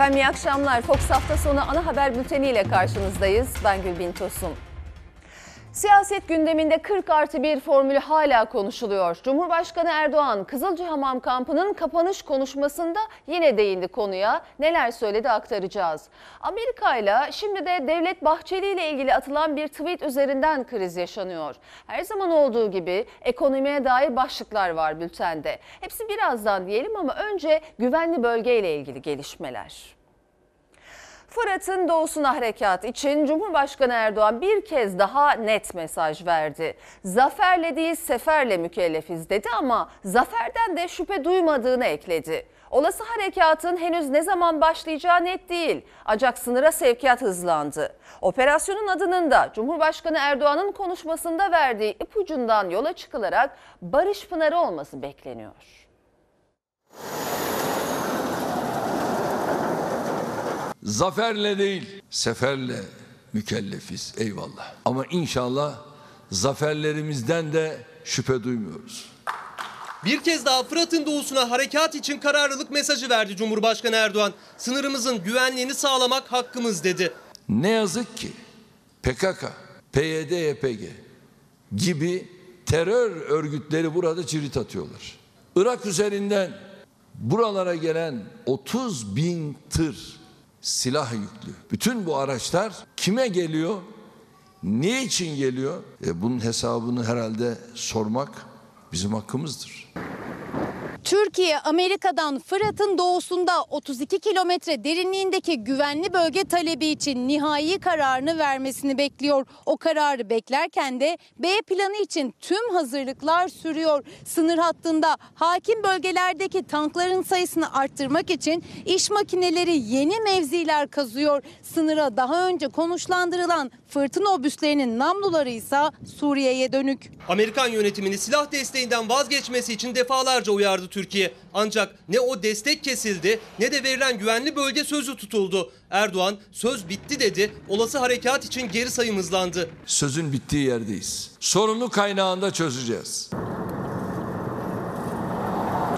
Efendim iyi akşamlar. Fox hafta sonu ana haber bülteniyle karşınızdayız. Ben Gülbin Tosun. Siyaset gündeminde 40 artı 1 formülü hala konuşuluyor. Cumhurbaşkanı Erdoğan Kızılcahamam kampının kapanış konuşmasında yine değindi konuya. Neler söyledi aktaracağız. Amerika ile şimdi de Devlet Bahçeli ile ilgili atılan bir tweet üzerinden kriz yaşanıyor. Her zaman olduğu gibi ekonomiye dair başlıklar var bültende. Hepsi birazdan diyelim ama önce güvenli bölgeyle ilgili gelişmeler. Fırat'ın doğusuna harekat için Cumhurbaşkanı Erdoğan bir kez daha net mesaj verdi. Zaferle değil seferle mükellefiz dedi ama zaferden de şüphe duymadığını ekledi. Olası harekatın henüz ne zaman başlayacağı net değil. Ancak sınıra sevkiyat hızlandı. Operasyonun adının da Cumhurbaşkanı Erdoğan'ın konuşmasında verdiği ipucundan yola çıkılarak Barış Pınarı olması bekleniyor. Zaferle değil, seferle mükellefiz. Eyvallah. Ama inşallah zaferlerimizden de şüphe duymuyoruz. Bir kez daha Fırat'ın doğusuna harekat için kararlılık mesajı verdi Cumhurbaşkanı Erdoğan. Sınırımızın güvenliğini sağlamak hakkımız dedi. Ne yazık ki PKK, PYD, YPG gibi terör örgütleri burada cirit atıyorlar. Irak üzerinden buralara gelen 30 bin tır silah yüklü. Bütün bu araçlar kime geliyor? Ne için geliyor? E bunun hesabını herhalde sormak bizim hakkımızdır. Türkiye Amerika'dan Fırat'ın doğusunda 32 kilometre derinliğindeki güvenli bölge talebi için nihai kararını vermesini bekliyor. O kararı beklerken de B planı için tüm hazırlıklar sürüyor. Sınır hattında hakim bölgelerdeki tankların sayısını arttırmak için iş makineleri yeni mevziler kazıyor. Sınıra daha önce konuşlandırılan fırtına obüslerinin namluları ise Suriye'ye dönük. Amerikan yönetimini silah desteğinden vazgeçmesi için defalarca uyardı Türkiye. Ancak ne o destek kesildi ne de verilen güvenli bölge sözü tutuldu. Erdoğan söz bitti dedi. Olası harekat için geri sayım hızlandı. Sözün bittiği yerdeyiz. Sorunu kaynağında çözeceğiz.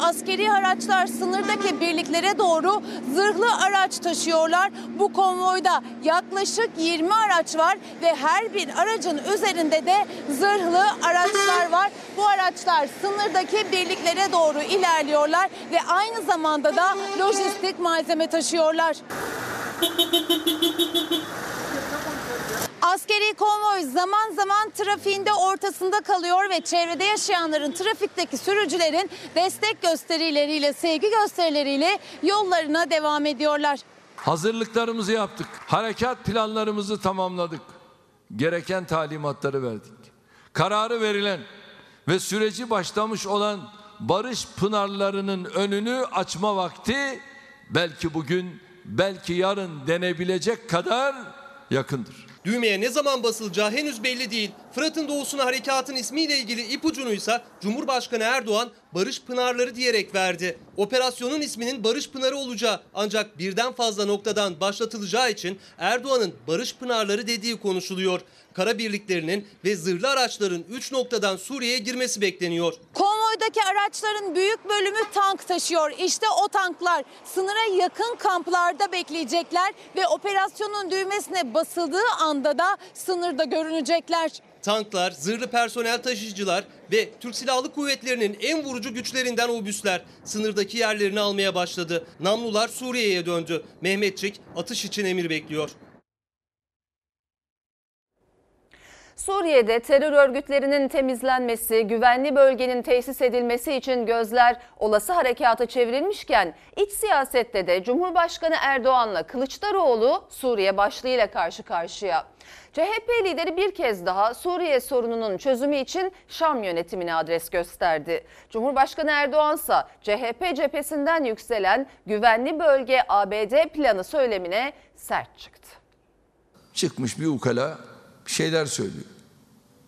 Askeri araçlar sınırdaki birliklere doğru zırhlı araç taşıyorlar. Bu konvoyda yaklaşık 20 araç var ve her bir aracın üzerinde de zırhlı araçlar var. Bu araçlar sınırdaki birliklere doğru ilerliyorlar ve aynı zamanda da lojistik malzeme taşıyorlar. Askeri konvoy zaman zaman trafiğinde ortasında kalıyor ve çevrede yaşayanların trafikteki sürücülerin destek gösterileriyle, sevgi gösterileriyle yollarına devam ediyorlar. Hazırlıklarımızı yaptık. Harekat planlarımızı tamamladık. Gereken talimatları verdik. Kararı verilen ve süreci başlamış olan barış pınarlarının önünü açma vakti belki bugün, belki yarın denebilecek kadar yakındır. Düğmeye ne zaman basılacağı henüz belli değil. Fırat'ın doğusuna harekatın ismiyle ilgili ipucunuysa Cumhurbaşkanı Erdoğan Barış Pınarları diyerek verdi. Operasyonun isminin Barış Pınarı olacağı ancak birden fazla noktadan başlatılacağı için Erdoğan'ın Barış Pınarları dediği konuşuluyor. Kara birliklerinin ve zırhlı araçların 3 noktadan Suriye'ye girmesi bekleniyor. Konvoydaki araçların büyük bölümü tank taşıyor. İşte o tanklar sınıra yakın kamplarda bekleyecekler ve operasyonun düğmesine basıldığı anda da sınırda görünecekler. Tanklar, zırhlı personel taşıyıcılar ve Türk Silahlı Kuvvetleri'nin en vurucu güçlerinden obüsler sınırdaki yerlerini almaya başladı. Namlular Suriye'ye döndü. Mehmetçik atış için emir bekliyor. Suriye'de terör örgütlerinin temizlenmesi, güvenli bölgenin tesis edilmesi için gözler olası harekata çevrilmişken iç siyasette de Cumhurbaşkanı Erdoğan'la Kılıçdaroğlu Suriye başlığıyla karşı karşıya. CHP lideri bir kez daha Suriye sorununun çözümü için Şam yönetimine adres gösterdi. Cumhurbaşkanı Erdoğan ise CHP cephesinden yükselen güvenli bölge ABD planı söylemine sert çıktı. Çıkmış bir ukala şeyler söylüyor.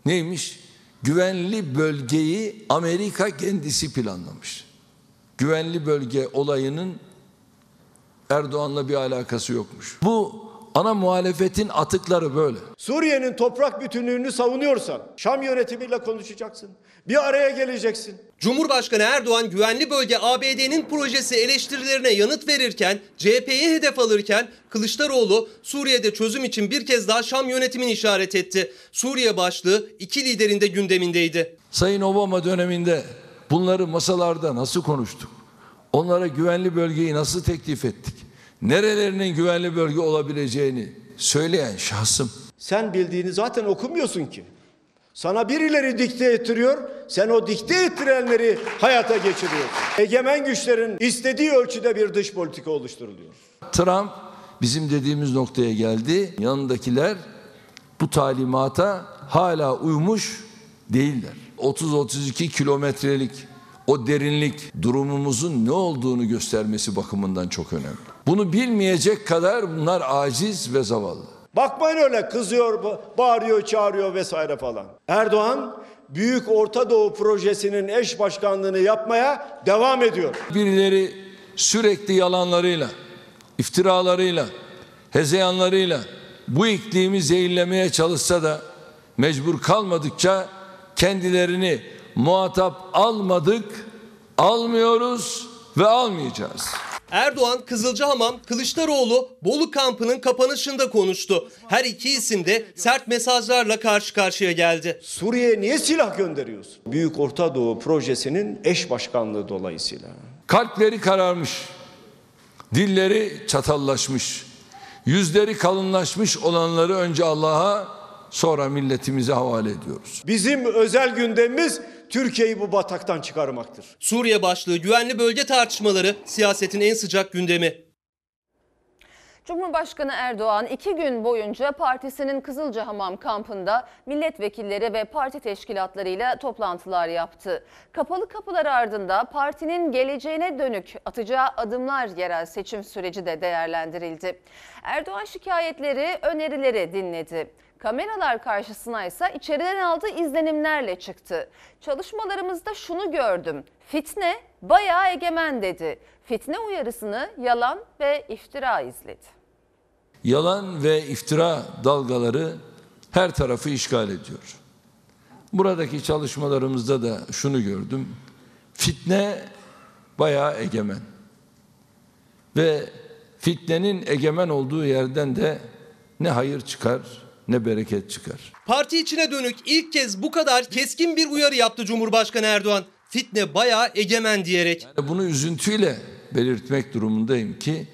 Neymiş? Güvenli bölgeyi Amerika kendisi planlamış. Güvenli bölge olayının Erdoğan'la bir alakası yokmuş. Bu Ana muhalefetin atıkları böyle. Suriye'nin toprak bütünlüğünü savunuyorsan Şam yönetimiyle konuşacaksın. Bir araya geleceksin. Cumhurbaşkanı Erdoğan güvenli bölge ABD'nin projesi eleştirilerine yanıt verirken, CHP'yi hedef alırken Kılıçdaroğlu Suriye'de çözüm için bir kez daha Şam yönetimini işaret etti. Suriye başlığı iki liderin de gündemindeydi. Sayın Obama döneminde bunları masalarda nasıl konuştuk? Onlara güvenli bölgeyi nasıl teklif ettik? Nerelerinin güvenli bölge olabileceğini söyleyen şahsım. Sen bildiğini zaten okumuyorsun ki. Sana birileri dikte ettiriyor, sen o dikte ettirenleri hayata geçiriyorsun. Egemen güçlerin istediği ölçüde bir dış politika oluşturuluyor. Trump bizim dediğimiz noktaya geldi. Yanındakiler bu talimata hala uymuş değiller. 30-32 kilometrelik o derinlik durumumuzun ne olduğunu göstermesi bakımından çok önemli. Bunu bilmeyecek kadar bunlar aciz ve zavallı. Bakmayın öyle kızıyor, ba- bağırıyor, çağırıyor vesaire falan. Erdoğan Büyük Orta Doğu Projesi'nin eş başkanlığını yapmaya devam ediyor. Birileri sürekli yalanlarıyla, iftiralarıyla, hezeyanlarıyla bu iklimi zehirlemeye çalışsa da mecbur kalmadıkça kendilerini muhatap almadık, almıyoruz ve almayacağız. Erdoğan, Kızılcahamam, Kılıçdaroğlu Bolu kampının kapanışında konuştu. Her iki isim de sert mesajlarla karşı karşıya geldi. Suriye'ye niye silah gönderiyorsun? Büyük Orta Doğu Projesi'nin eş başkanlığı dolayısıyla. Kalpleri kararmış, dilleri çatallaşmış, yüzleri kalınlaşmış olanları önce Allah'a sonra milletimize havale ediyoruz. Bizim özel gündemimiz Türkiye'yi bu bataktan çıkarmaktır. Suriye başlığı güvenli bölge tartışmaları siyasetin en sıcak gündemi. Cumhurbaşkanı Erdoğan iki gün boyunca partisinin Kızılcahamam kampında milletvekilleri ve parti teşkilatlarıyla toplantılar yaptı. Kapalı kapılar ardında partinin geleceğine dönük atacağı adımlar yerel seçim süreci de değerlendirildi. Erdoğan şikayetleri, önerileri dinledi. Kameralar karşısına ise içeriden aldığı izlenimlerle çıktı. Çalışmalarımızda şunu gördüm. Fitne bayağı egemen dedi. Fitne uyarısını yalan ve iftira izledi. Yalan ve iftira dalgaları her tarafı işgal ediyor. Buradaki çalışmalarımızda da şunu gördüm. Fitne bayağı egemen. Ve fitnenin egemen olduğu yerden de ne hayır çıkar ne bereket çıkar. Parti içine dönük ilk kez bu kadar keskin bir uyarı yaptı Cumhurbaşkanı Erdoğan. Fitne bayağı egemen diyerek. Bunu üzüntüyle belirtmek durumundayım ki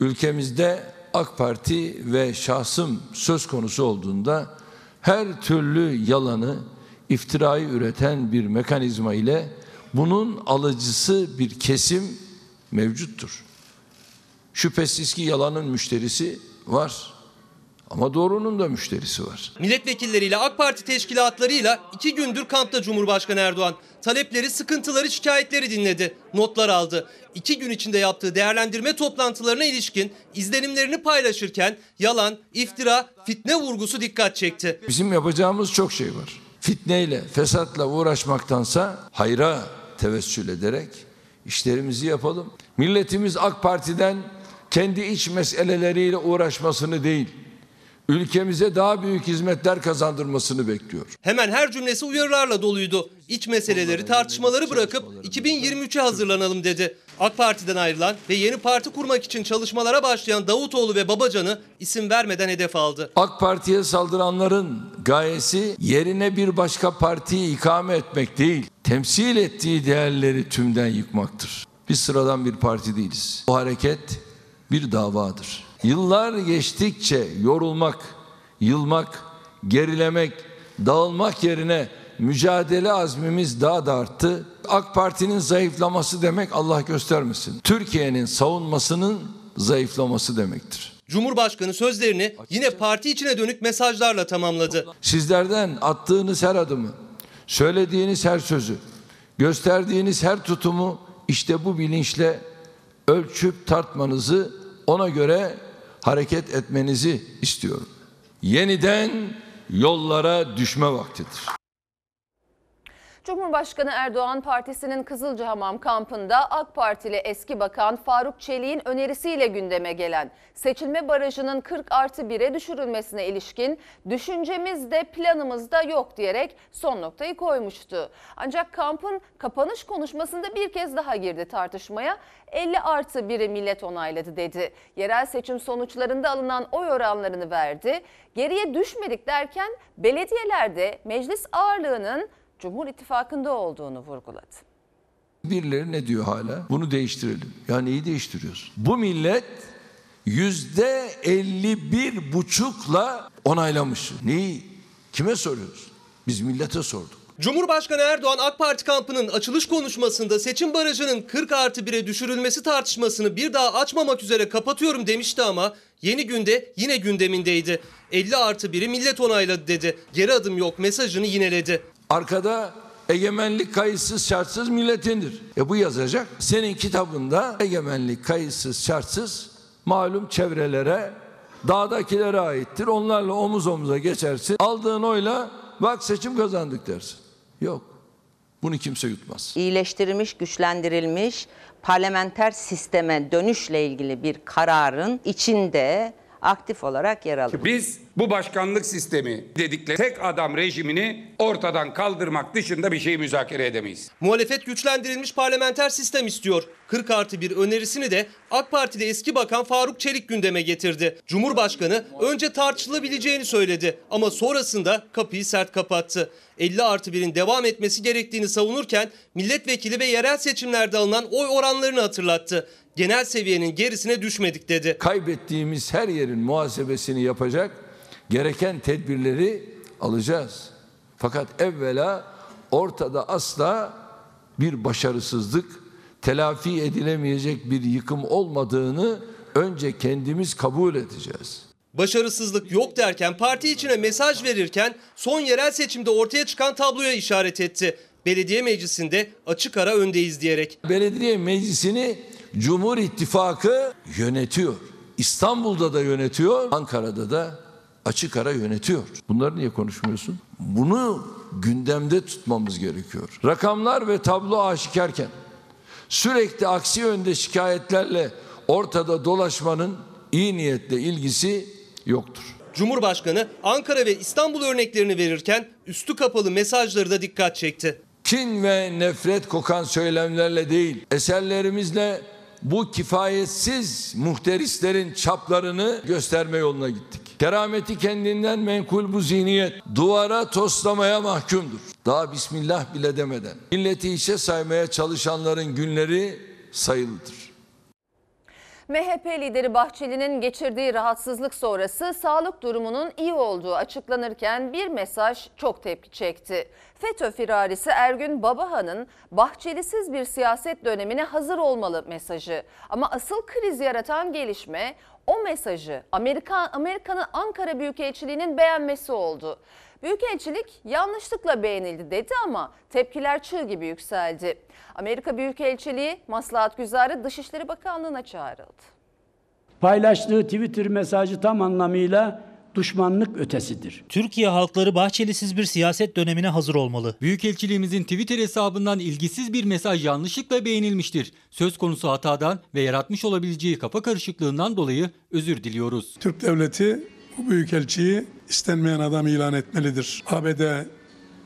ülkemizde AK Parti ve şahsım söz konusu olduğunda her türlü yalanı, iftirayı üreten bir mekanizma ile bunun alıcısı bir kesim mevcuttur. Şüphesiz ki yalanın müşterisi var. Ama doğrunun da müşterisi var. Milletvekilleriyle AK Parti teşkilatlarıyla iki gündür kampta Cumhurbaşkanı Erdoğan. Talepleri, sıkıntıları, şikayetleri dinledi. Notlar aldı. İki gün içinde yaptığı değerlendirme toplantılarına ilişkin izlenimlerini paylaşırken yalan, iftira, fitne vurgusu dikkat çekti. Bizim yapacağımız çok şey var. Fitneyle, fesatla uğraşmaktansa hayra tevessül ederek işlerimizi yapalım. Milletimiz AK Parti'den kendi iç meseleleriyle uğraşmasını değil, ülkemize daha büyük hizmetler kazandırmasını bekliyor. Hemen her cümlesi uyarılarla doluydu. İç meseleleri, tartışmaları bırakıp 2023'e hazırlanalım dedi. AK Parti'den ayrılan ve yeni parti kurmak için çalışmalara başlayan Davutoğlu ve Babacan'ı isim vermeden hedef aldı. AK Parti'ye saldıranların gayesi yerine bir başka partiyi ikame etmek değil, temsil ettiği değerleri tümden yıkmaktır. Biz sıradan bir parti değiliz. Bu hareket bir davadır. Yıllar geçtikçe yorulmak, yılmak, gerilemek, dağılmak yerine mücadele azmimiz daha da arttı. AK Parti'nin zayıflaması demek Allah göstermesin. Türkiye'nin savunmasının zayıflaması demektir. Cumhurbaşkanı sözlerini yine parti içine dönük mesajlarla tamamladı. Sizlerden attığınız her adımı, söylediğiniz her sözü, gösterdiğiniz her tutumu işte bu bilinçle ölçüp tartmanızı, ona göre hareket etmenizi istiyorum. Yeniden yollara düşme vaktidir. Cumhurbaşkanı Erdoğan partisinin Kızılcahamam kampında AK Partili eski bakan Faruk Çelik'in önerisiyle gündeme gelen seçilme barajının 40 artı 1'e düşürülmesine ilişkin düşüncemiz de planımız da yok diyerek son noktayı koymuştu. Ancak kampın kapanış konuşmasında bir kez daha girdi tartışmaya 50 artı 1'i millet onayladı dedi. Yerel seçim sonuçlarında alınan oy oranlarını verdi. Geriye düşmedik derken belediyelerde meclis ağırlığının Cumhur İttifakı'nda olduğunu vurguladı. Birileri ne diyor hala? Bunu değiştirelim. Yani neyi değiştiriyorsun? Bu millet yüzde 51 buçukla onaylamış. Neyi? Kime soruyoruz? Biz millete sorduk. Cumhurbaşkanı Erdoğan AK Parti kampının açılış konuşmasında seçim barajının 40 artı 1'e düşürülmesi tartışmasını bir daha açmamak üzere kapatıyorum demişti ama yeni günde yine gündemindeydi. 50 artı 1'i millet onayladı dedi. Geri adım yok mesajını yineledi. Arkada egemenlik kayıtsız şartsız milletindir. E bu yazacak. Senin kitabında egemenlik kayıtsız şartsız malum çevrelere dağdakilere aittir. Onlarla omuz omuza geçersin. Aldığın oyla bak seçim kazandık dersin. Yok. Bunu kimse yutmaz. iyileştirilmiş, güçlendirilmiş parlamenter sisteme dönüşle ilgili bir kararın içinde aktif olarak yer alıyor. Biz bu başkanlık sistemi dedikleri tek adam rejimini ortadan kaldırmak dışında bir şey müzakere edemeyiz. Muhalefet güçlendirilmiş parlamenter sistem istiyor. 40 artı bir önerisini de AK Partili eski bakan Faruk Çelik gündeme getirdi. Cumhurbaşkanı önce tartışılabileceğini söyledi ama sonrasında kapıyı sert kapattı. 50 artı 1'in devam etmesi gerektiğini savunurken milletvekili ve yerel seçimlerde alınan oy oranlarını hatırlattı. Genel seviyenin gerisine düşmedik dedi. Kaybettiğimiz her yerin muhasebesini yapacak gereken tedbirleri alacağız. Fakat evvela ortada asla bir başarısızlık, telafi edilemeyecek bir yıkım olmadığını önce kendimiz kabul edeceğiz. Başarısızlık yok derken parti içine mesaj verirken son yerel seçimde ortaya çıkan tabloya işaret etti. Belediye meclisinde açık ara öndeyiz diyerek. Belediye meclisini Cumhur İttifakı yönetiyor. İstanbul'da da yönetiyor, Ankara'da da açık ara yönetiyor. Bunları niye konuşmuyorsun? Bunu gündemde tutmamız gerekiyor. Rakamlar ve tablo aşikarken sürekli aksi yönde şikayetlerle ortada dolaşmanın iyi niyetle ilgisi yoktur. Cumhurbaşkanı Ankara ve İstanbul örneklerini verirken üstü kapalı mesajları da dikkat çekti. kin ve nefret kokan söylemlerle değil, eserlerimizle bu kifayetsiz muhterislerin çaplarını gösterme yoluna gittik. Kerameti kendinden menkul bu zihniyet duvara toslamaya mahkumdur. Daha bismillah bile demeden milleti işe saymaya çalışanların günleri sayılıdır. MHP lideri Bahçeli'nin geçirdiği rahatsızlık sonrası sağlık durumunun iyi olduğu açıklanırken bir mesaj çok tepki çekti. FETÖ firarisi Ergün Babahan'ın Bahçelisiz bir siyaset dönemine hazır olmalı mesajı. Ama asıl kriz yaratan gelişme o mesajı Amerika Amerika'nın Ankara Büyükelçiliği'nin beğenmesi oldu. Büyükelçilik yanlışlıkla beğenildi dedi ama tepkiler çığ gibi yükseldi. Amerika Büyükelçiliği Maslahat Güzarı Dışişleri Bakanlığı'na çağrıldı. Paylaştığı Twitter mesajı tam anlamıyla düşmanlık ötesidir. Türkiye halkları Bahçelisiz bir siyaset dönemine hazır olmalı. Büyükelçiliğimizin Twitter hesabından ilgisiz bir mesaj yanlışlıkla beğenilmiştir. Söz konusu hatadan ve yaratmış olabileceği kafa karışıklığından dolayı özür diliyoruz. Türk devleti bu büyükelçiyi istenmeyen adam ilan etmelidir. ABD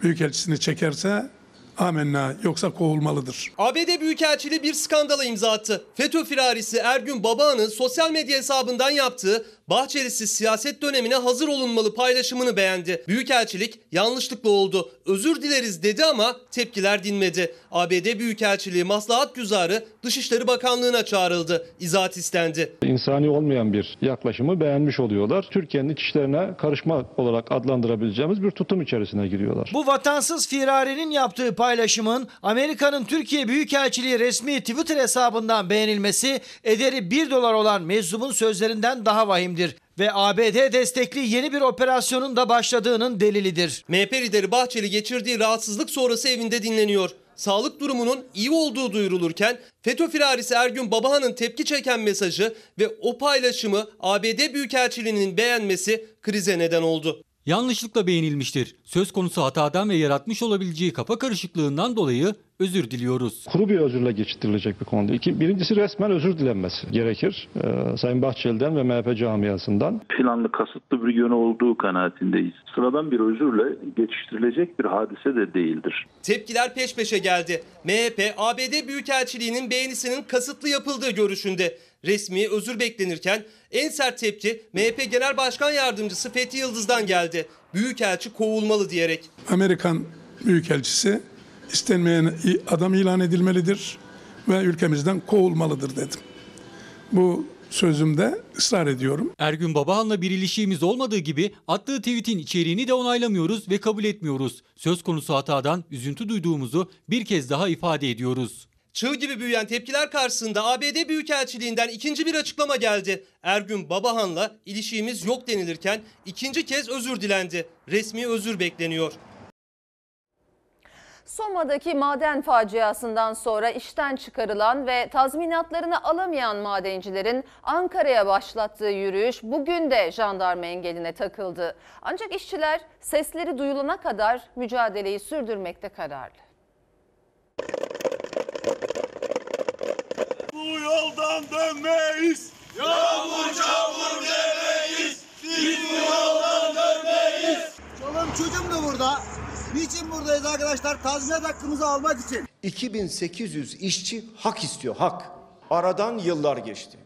büyükelçisini çekerse amenna yoksa kovulmalıdır. ABD Büyükelçiliği bir skandala imza attı. FETÖ firarisi Ergün Babahan'ın sosyal medya hesabından yaptığı Bahçelisiz siyaset dönemine hazır olunmalı paylaşımını beğendi. Büyükelçilik yanlışlıkla oldu. Özür dileriz dedi ama tepkiler dinmedi. ABD Büyükelçiliği Maslahat Güzarı Dışişleri Bakanlığı'na çağrıldı. İzahat istendi. insani olmayan bir yaklaşımı beğenmiş oluyorlar. Türkiye'nin iç işlerine karışma olarak adlandırabileceğimiz bir tutum içerisine giriyorlar. Bu vatansız firarinin yaptığı paylaşımın Amerika'nın Türkiye Büyükelçiliği resmi Twitter hesabından beğenilmesi ederi 1 dolar olan meczubun sözlerinden daha vahimdir ve ABD destekli yeni bir operasyonun da başladığının delilidir. MHP lideri Bahçeli geçirdiği rahatsızlık sonrası evinde dinleniyor. Sağlık durumunun iyi olduğu duyurulurken FETÖ firarisi Ergün Babahan'ın tepki çeken mesajı ve o paylaşımı ABD Büyükelçiliği'nin beğenmesi krize neden oldu. Yanlışlıkla beğenilmiştir. Söz konusu hatadan ve yaratmış olabileceği kafa karışıklığından dolayı özür diliyoruz. Kuru bir özürle geçiştirilecek bir konu değil. Birincisi resmen özür dilenmesi gerekir. Ee, Sayın Bahçeli'den ve MHP camiasından. planlı kasıtlı bir yönü olduğu kanaatindeyiz. Sıradan bir özürle geçiştirilecek bir hadise de değildir. Tepkiler peş peşe geldi. MHP, ABD Büyükelçiliği'nin beğenisinin kasıtlı yapıldığı görüşünde. Resmi özür beklenirken en sert tepki MHP Genel Başkan Yardımcısı Fethi Yıldız'dan geldi. Büyükelçi kovulmalı diyerek. Amerikan Büyükelçisi istenmeyen adam ilan edilmelidir ve ülkemizden kovulmalıdır dedim. Bu sözümde ısrar ediyorum. Ergün Babahan'la bir ilişkimiz olmadığı gibi attığı tweetin içeriğini de onaylamıyoruz ve kabul etmiyoruz. Söz konusu hatadan üzüntü duyduğumuzu bir kez daha ifade ediyoruz. Çığ gibi büyüyen tepkiler karşısında ABD Büyükelçiliğinden ikinci bir açıklama geldi. Ergün Babahan'la ilişiğimiz yok denilirken ikinci kez özür dilendi. Resmi özür bekleniyor. Soma'daki maden faciasından sonra işten çıkarılan ve tazminatlarını alamayan madencilerin Ankara'ya başlattığı yürüyüş bugün de jandarma engeline takıldı. Ancak işçiler sesleri duyulana kadar mücadeleyi sürdürmekte kararlı. Bu yoldan dönmeyiz. Yağmur çamur demeyiz. Biz bu yoldan dönmeyiz. Çoluğum çocuğum da burada. Niçin buradayız arkadaşlar? Tazminat hakkımızı almak için. 2800 işçi hak istiyor hak. Aradan yıllar geçti.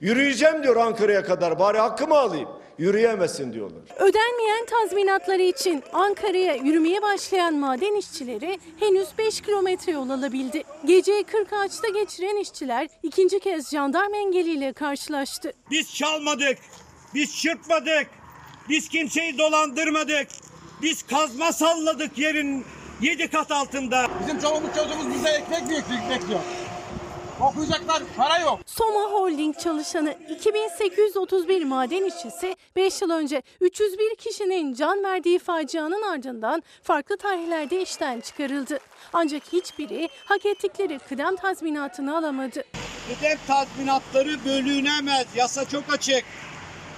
Yürüyeceğim diyor Ankara'ya kadar bari hakkımı alayım. Yürüyemezsin diyorlar. Ödenmeyen tazminatları için Ankara'ya yürümeye başlayan maden işçileri henüz 5 kilometre yol alabildi. Geceyi 40 ağaçta geçiren işçiler ikinci kez jandarma engeliyle karşılaştı. Biz çalmadık. Biz çırpmadık. Biz kimseyi dolandırmadık. Biz kazma salladık yerin yedi kat altında. Bizim çoluğumuz çocuğumuz bize ekmek bekliyor. bekliyor. Okuyacaklar para yok. Soma Holding çalışanı 2831 maden işçisi 5 yıl önce 301 kişinin can verdiği facianın ardından farklı tarihlerde işten çıkarıldı. Ancak hiçbiri hak ettikleri kıdem tazminatını alamadı. Kıdem tazminatları bölünemez. Yasa çok açık.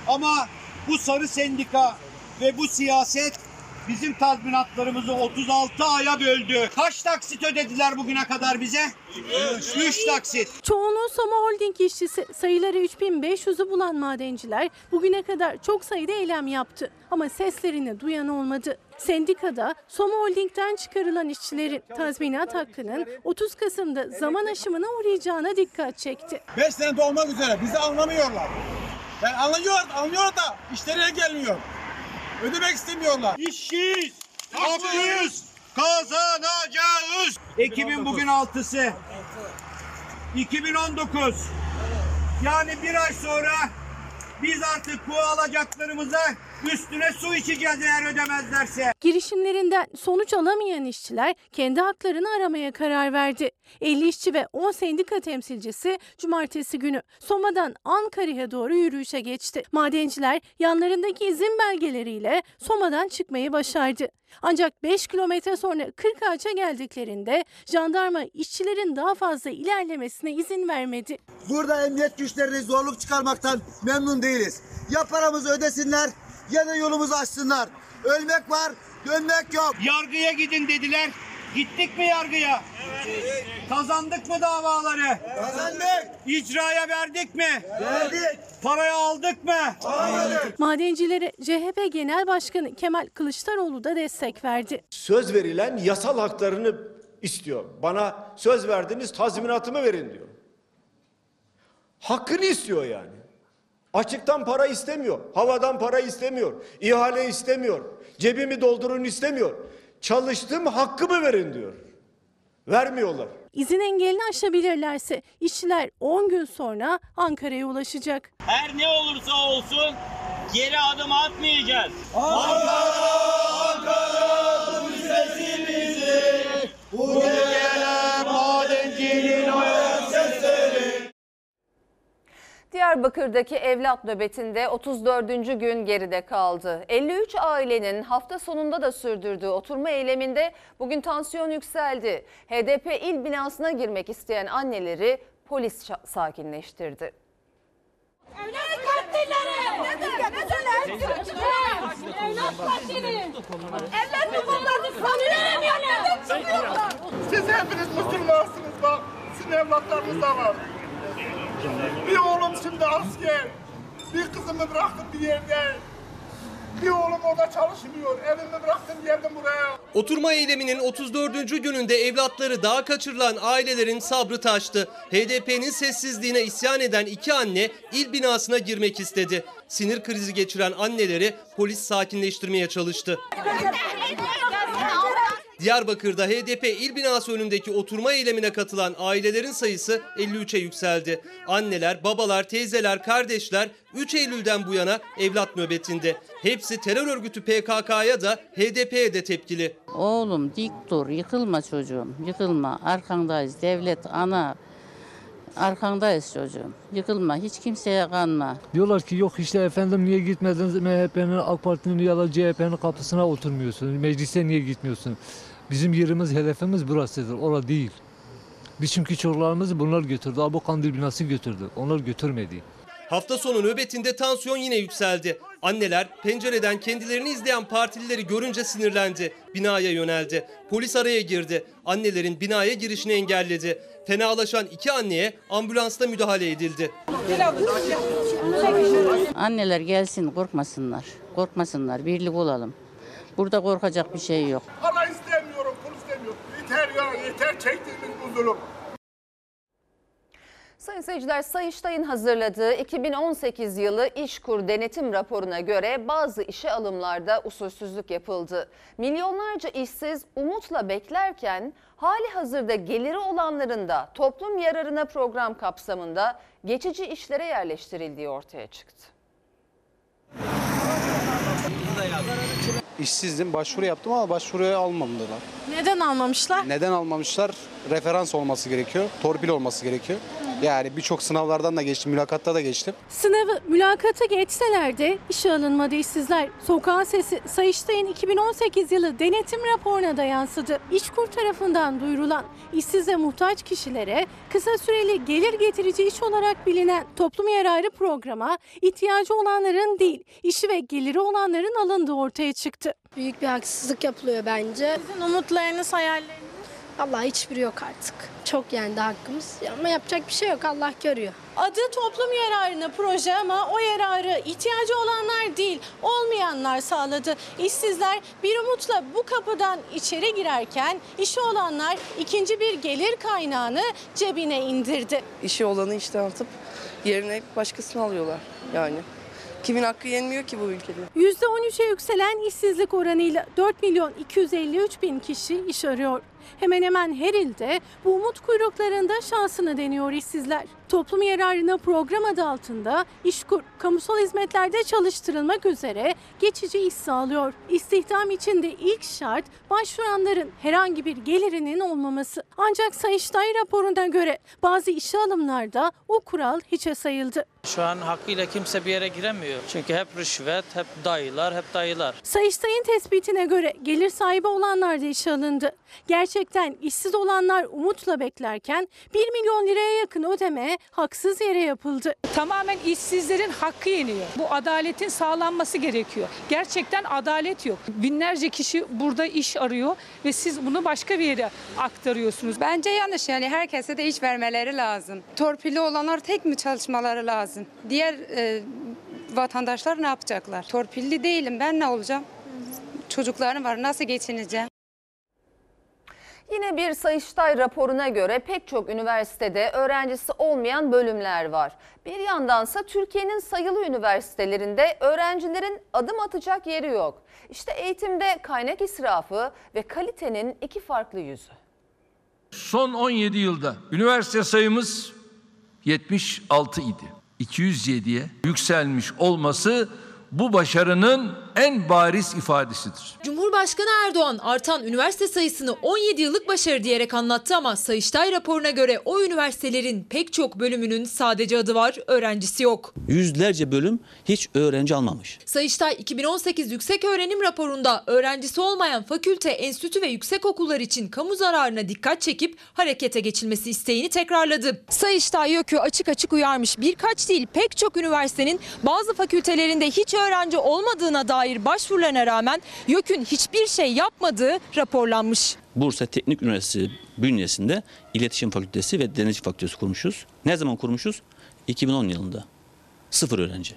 Ama bu sarı sendika ve bu siyaset bizim tazminatlarımızı 36 aya böldü. Kaç taksit ödediler bugüne kadar bize? 3 taksit. Çoğunluğu Soma Holding işçisi sayıları 3500'ü bulan madenciler bugüne kadar çok sayıda eylem yaptı. Ama seslerini duyan olmadı. Sendikada Soma Holding'den çıkarılan işçilerin tazminat hakkının 30 Kasım'da zaman aşımına uğrayacağına dikkat çekti. 5 sene dolmak üzere. Bizi anlamıyorlar. Yani anlıyor, anlıyor da işlerine gelmiyor. Ödemek istemiyorlar. İşçiyiz. Haklıyız. Kazanacağız. Ekim'in bugün altısı. 2019. Yani bir ay sonra biz artık bu alacaklarımıza üstüne su içeceğiz eğer ödemezlerse. Girişimlerinden sonuç alamayan işçiler kendi haklarını aramaya karar verdi. 50 işçi ve 10 sendika temsilcisi cumartesi günü Soma'dan Ankara'ya doğru yürüyüşe geçti. Madenciler yanlarındaki izin belgeleriyle Soma'dan çıkmayı başardı. Ancak 5 kilometre sonra 40 ağaça geldiklerinde jandarma işçilerin daha fazla ilerlemesine izin vermedi. Burada emniyet güçlerini zorluk çıkarmaktan memnun değiliz. Ya paramızı ödesinler ya da yolumuzu açsınlar. Ölmek var, dönmek yok. Yargıya gidin dediler. Gittik mi yargıya? Evet. Kazandık mı davaları? Kazandık. İcraya verdik mi? Verdik. Parayı aldık mı? Aldık. Madencilere CHP Genel Başkanı Kemal Kılıçdaroğlu da destek verdi. Söz verilen yasal haklarını istiyor. Bana söz verdiniz tazminatımı verin diyor. Hakkını istiyor yani. Açıktan para istemiyor. Havadan para istemiyor. ihale istemiyor. Cebimi doldurun istemiyor. Çalıştım hakkımı verin diyor. Vermiyorlar. İzin engelini aşabilirlerse işçiler 10 gün sonra Ankara'ya ulaşacak. Her ne olursa olsun geri adım atmayacağız. Bu gelen Diyarbakır'daki evlat nöbetinde 34. gün geride kaldı. 53 ailenin hafta sonunda da sürdürdüğü oturma eyleminde bugün tansiyon yükseldi. HDP il binasına girmek isteyen anneleri polis sakinleştirdi. Evlat katilleri! Neden? Neden? Evlerini kollarını sanıyorum? Siz hepiniz Müslümansınız bak. Sizin evlatlarınız da var. Bir oğlum şimdi asker. Bir kızımı bıraktım bir yerde. Bir oğlum orada çalışmıyor. Evimi bıraktım geldim buraya. Oturma eyleminin 34. gününde evlatları daha kaçırılan ailelerin sabrı taştı. HDP'nin sessizliğine isyan eden iki anne il binasına girmek istedi. Sinir krizi geçiren anneleri polis sakinleştirmeye çalıştı. Diyarbakır'da HDP il binası önündeki oturma eylemine katılan ailelerin sayısı 53'e yükseldi. Anneler, babalar, teyzeler, kardeşler 3 Eylül'den bu yana evlat nöbetinde. Hepsi terör örgütü PKK'ya da HDP'ye de tepkili. Oğlum dik dur, yıkılma çocuğum, yıkılma. Arkandayız, devlet, ana. Arkandayız çocuğum. Yıkılma, hiç kimseye kanma. Diyorlar ki yok işte efendim niye gitmediniz MHP'nin, AK Parti'nin ya da CHP'nin kapısına oturmuyorsunuz, meclise niye gitmiyorsun? Bizim yerimiz, hedefimiz burasıdır, orada değil. Biz çünkü çocuklarımızı bunlar götürdü, Abu Kandil binası götürdü, onlar götürmedi. Hafta sonu nöbetinde tansiyon yine yükseldi. Anneler pencereden kendilerini izleyen partilileri görünce sinirlendi. Binaya yöneldi. Polis araya girdi. Annelerin binaya girişini engelledi. Fenalaşan iki anneye ambulansta müdahale edildi. Anneler gelsin, korkmasınlar. Korkmasınlar, birlik olalım. Burada korkacak bir şey yok. Çektiğimiz bu zulüm. Sayın seyirciler, Sayıştay'ın hazırladığı 2018 yılı İşkur denetim raporuna göre bazı işe alımlarda usulsüzlük yapıldı. Milyonlarca işsiz umutla beklerken hali hazırda geliri olanların da toplum yararına program kapsamında geçici işlere yerleştirildiği ortaya çıktı. İşsizdim, başvuru yaptım ama başvuruyu almadılar. Neden almamışlar? Neden almamışlar? Referans olması gerekiyor, torpil olması gerekiyor. Yani birçok sınavlardan da geçtim, mülakatta da geçtim. Sınavı mülakata geçseler de işe alınmadı işsizler. Sokağın sesi Sayıştay'ın 2018 yılı denetim raporuna da yansıdı. İşkur tarafından duyurulan işsize muhtaç kişilere kısa süreli gelir getirici iş olarak bilinen toplum yararı programa ihtiyacı olanların değil, işi ve geliri olanların alındığı ortaya çıktı. Büyük bir haksızlık yapılıyor bence. Sizin umutlarınız, hayalleriniz? Allah hiçbiri yok artık. Çok yendi hakkımız ama yapacak bir şey yok Allah görüyor. Adı toplum yararına proje ama o yararı ihtiyacı olanlar değil, olmayanlar sağladı. İşsizler bir umutla bu kapıdan içeri girerken işi olanlar ikinci bir gelir kaynağını cebine indirdi. İşi olanı işten atıp yerine başkasını alıyorlar yani. Kimin hakkı yenmiyor ki bu ülkede? %13'e yükselen işsizlik oranıyla 4 milyon 253 bin kişi iş arıyor. Hemen hemen her ilde bu umut kuyruklarında şansını deniyor işsizler. Toplum yararına program adı altında İşkur kamusal hizmetlerde çalıştırılmak üzere geçici iş sağlıyor. İstihdam için de ilk şart başvuranların herhangi bir gelirinin olmaması. Ancak Sayıştay raporuna göre bazı işe alımlarda o kural hiçe sayıldı. Şu an hakkıyla kimse bir yere giremiyor. Çünkü hep rüşvet, hep dayılar, hep dayılar. Sayıştay'ın tespitine göre gelir sahibi olanlar da işe alındı. Gerçekten işsiz olanlar umutla beklerken 1 milyon liraya yakın ödeme haksız yere yapıldı. Tamamen işsizlerin hakkı yeniyor. Bu adaletin sağlanması gerekiyor. Gerçekten adalet yok. Binlerce kişi burada iş arıyor ve siz bunu başka bir yere aktarıyorsunuz. Bence yanlış yani herkese de iş vermeleri lazım. Torpilli olanlar tek mi çalışmaları lazım? Diğer e, vatandaşlar ne yapacaklar? Torpilli değilim ben ne olacağım? Çocuklarım var nasıl geçineceğim? Yine bir Sayıştay raporuna göre pek çok üniversitede öğrencisi olmayan bölümler var. Bir yandansa Türkiye'nin sayılı üniversitelerinde öğrencilerin adım atacak yeri yok. İşte eğitimde kaynak israfı ve kalitenin iki farklı yüzü. Son 17 yılda üniversite sayımız 76 idi. 207'ye yükselmiş olması bu başarının en bariz ifadesidir. Cumhurbaşkanı Erdoğan artan üniversite sayısını 17 yıllık başarı diyerek anlattı ama Sayıştay raporuna göre o üniversitelerin pek çok bölümünün sadece adı var, öğrencisi yok. Yüzlerce bölüm hiç öğrenci almamış. Sayıştay 2018 Yüksek Öğrenim raporunda öğrencisi olmayan fakülte, enstitü ve yüksek okullar için kamu zararına dikkat çekip harekete geçilmesi isteğini tekrarladı. Sayıştay YÖK'ü açık açık uyarmış. Birkaç değil pek çok üniversitenin bazı fakültelerinde hiç öğrenci olmadığına dair dair başvurularına rağmen YÖK'ün hiçbir şey yapmadığı raporlanmış. Bursa Teknik Üniversitesi bünyesinde İletişim Fakültesi ve Denizcilik Fakültesi kurmuşuz. Ne zaman kurmuşuz? 2010 yılında. Sıfır öğrenci.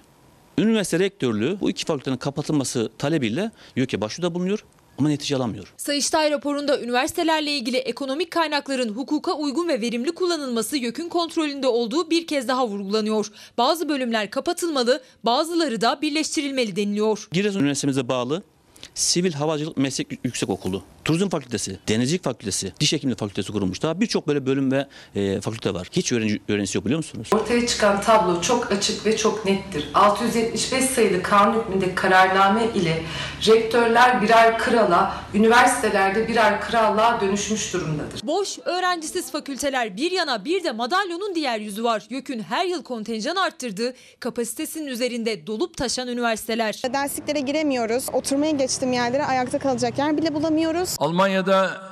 Üniversite rektörlüğü bu iki fakültenin kapatılması talebiyle YÖK'e başvuruda bulunuyor ama netice alamıyor. Sayıştay raporunda üniversitelerle ilgili ekonomik kaynakların hukuka uygun ve verimli kullanılması YÖK'ün kontrolünde olduğu bir kez daha vurgulanıyor. Bazı bölümler kapatılmalı, bazıları da birleştirilmeli deniliyor. Giresun Üniversitemize bağlı Sivil Havacılık Meslek Yüksek Okulu, Turizm Fakültesi, Denizcilik Fakültesi, Diş Hekimliği Fakültesi kurulmuş. Daha birçok böyle bölüm ve e, fakülte var. Hiç öğrenci, öğrencisi yok biliyor musunuz? Ortaya çıkan tablo çok açık ve çok nettir. 675 sayılı kanun hükmündeki kararname ile rektörler birer krala, üniversitelerde birer krallığa dönüşmüş durumdadır. Boş, öğrencisiz fakülteler bir yana bir de madalyonun diğer yüzü var. YÖK'ün her yıl kontenjan arttırdığı, kapasitesinin üzerinde dolup taşan üniversiteler. Dersliklere giremiyoruz. Oturmaya geçtiğim yerlere ayakta kalacak yer bile bulamıyoruz. Almanya'da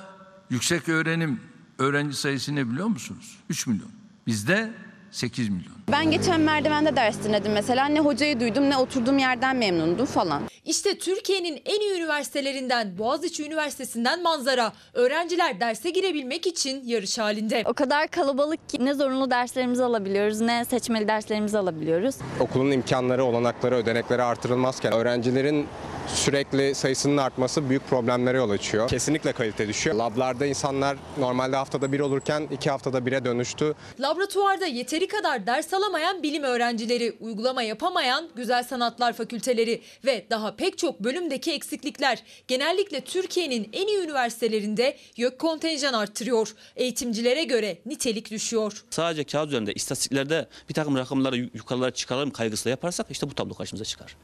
yüksek öğrenim öğrenci sayısı ne biliyor musunuz? 3 milyon. Bizde 8 milyon. Ben geçen merdivende ders dinledim mesela. Ne hocayı duydum ne oturduğum yerden memnundum falan. İşte Türkiye'nin en iyi üniversitelerinden Boğaziçi Üniversitesi'nden manzara. Öğrenciler derse girebilmek için yarış halinde. O kadar kalabalık ki ne zorunlu derslerimizi alabiliyoruz ne seçmeli derslerimizi alabiliyoruz. Okulun imkanları, olanakları, ödenekleri artırılmazken öğrencilerin sürekli sayısının artması büyük problemlere yol açıyor. Kesinlikle kalite düşüyor. Lablarda insanlar normalde haftada bir olurken iki haftada bire dönüştü. Laboratuvarda yeteri kadar ders alamayan bilim öğrencileri, uygulama yapamayan güzel sanatlar fakülteleri ve daha pek çok bölümdeki eksiklikler genellikle Türkiye'nin en iyi üniversitelerinde YÖK kontenjan arttırıyor. Eğitimcilere göre nitelik düşüyor. Sadece kağıt üzerinde, istatistiklerde bir takım rakamları yukarılara çıkaralım kaygısıyla yaparsak işte bu tablo karşımıza çıkar.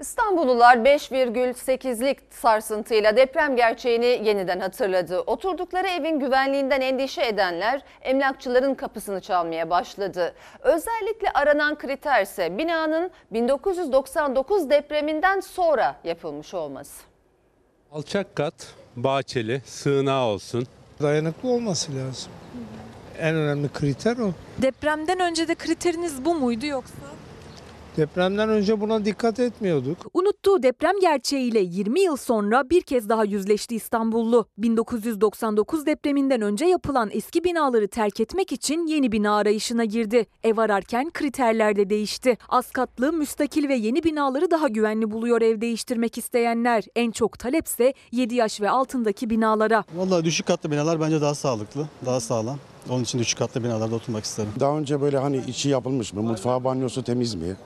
İstanbullular 5,8'lik sarsıntıyla deprem gerçeğini yeniden hatırladı. Oturdukları evin güvenliğinden endişe edenler emlakçıların kapısını çalmaya başladı. Özellikle aranan kriterse binanın 1999 depreminden sonra yapılmış olması. Alçak kat, bahçeli, sığınağı olsun. Dayanıklı olması lazım. En önemli kriter o. Depremden önce de kriteriniz bu muydu yoksa? Depremden önce buna dikkat etmiyorduk. Unuttuğu deprem gerçeğiyle 20 yıl sonra bir kez daha yüzleşti İstanbullu. 1999 depreminden önce yapılan eski binaları terk etmek için yeni bina arayışına girdi. Ev ararken kriterler de değişti. Az katlı, müstakil ve yeni binaları daha güvenli buluyor ev değiştirmek isteyenler. En çok talepse 7 yaş ve altındaki binalara. Vallahi düşük katlı binalar bence daha sağlıklı, daha sağlam. Onun için düşük katlı binalarda oturmak isterim. Daha önce böyle hani içi yapılmış mı, mutfağı banyosu temiz mi?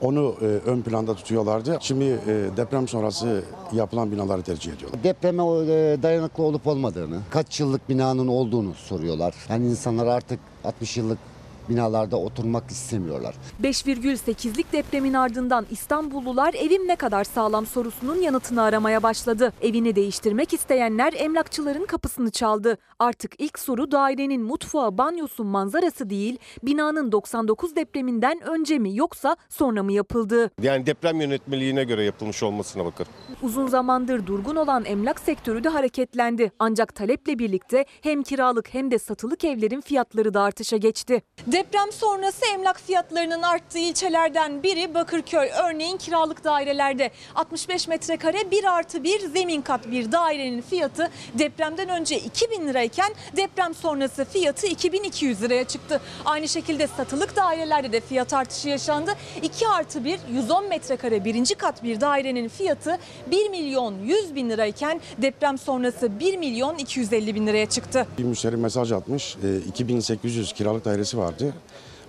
Onu e, ön planda tutuyorlardı. Şimdi e, deprem sonrası yapılan binaları tercih ediyorlar. Depreme e, dayanıklı olup olmadığını, kaç yıllık binanın olduğunu soruyorlar. Yani insanlar artık 60 yıllık binalarda oturmak istemiyorlar. 5,8'lik depremin ardından İstanbullular evim ne kadar sağlam sorusunun yanıtını aramaya başladı. Evini değiştirmek isteyenler emlakçıların kapısını çaldı. Artık ilk soru dairenin mutfağı, banyosu, manzarası değil, binanın 99 depreminden önce mi yoksa sonra mı yapıldığı. Yani deprem yönetmeliğine göre yapılmış olmasına bakın. Uzun zamandır durgun olan emlak sektörü de hareketlendi. Ancak taleple birlikte hem kiralık hem de satılık evlerin fiyatları da artışa geçti. Deprem sonrası emlak fiyatlarının arttığı ilçelerden biri Bakırköy. Örneğin kiralık dairelerde 65 metrekare 1 artı 1 zemin kat bir dairenin fiyatı depremden önce 2000 lirayken deprem sonrası fiyatı 2200 liraya çıktı. Aynı şekilde satılık dairelerde de fiyat artışı yaşandı. 2 artı 1 110 metrekare birinci kat bir dairenin fiyatı 1 milyon 100 bin lirayken deprem sonrası 1 milyon 250 bin liraya çıktı. Bir müşteri mesaj atmış. E, 2800 kiralık dairesi vardı.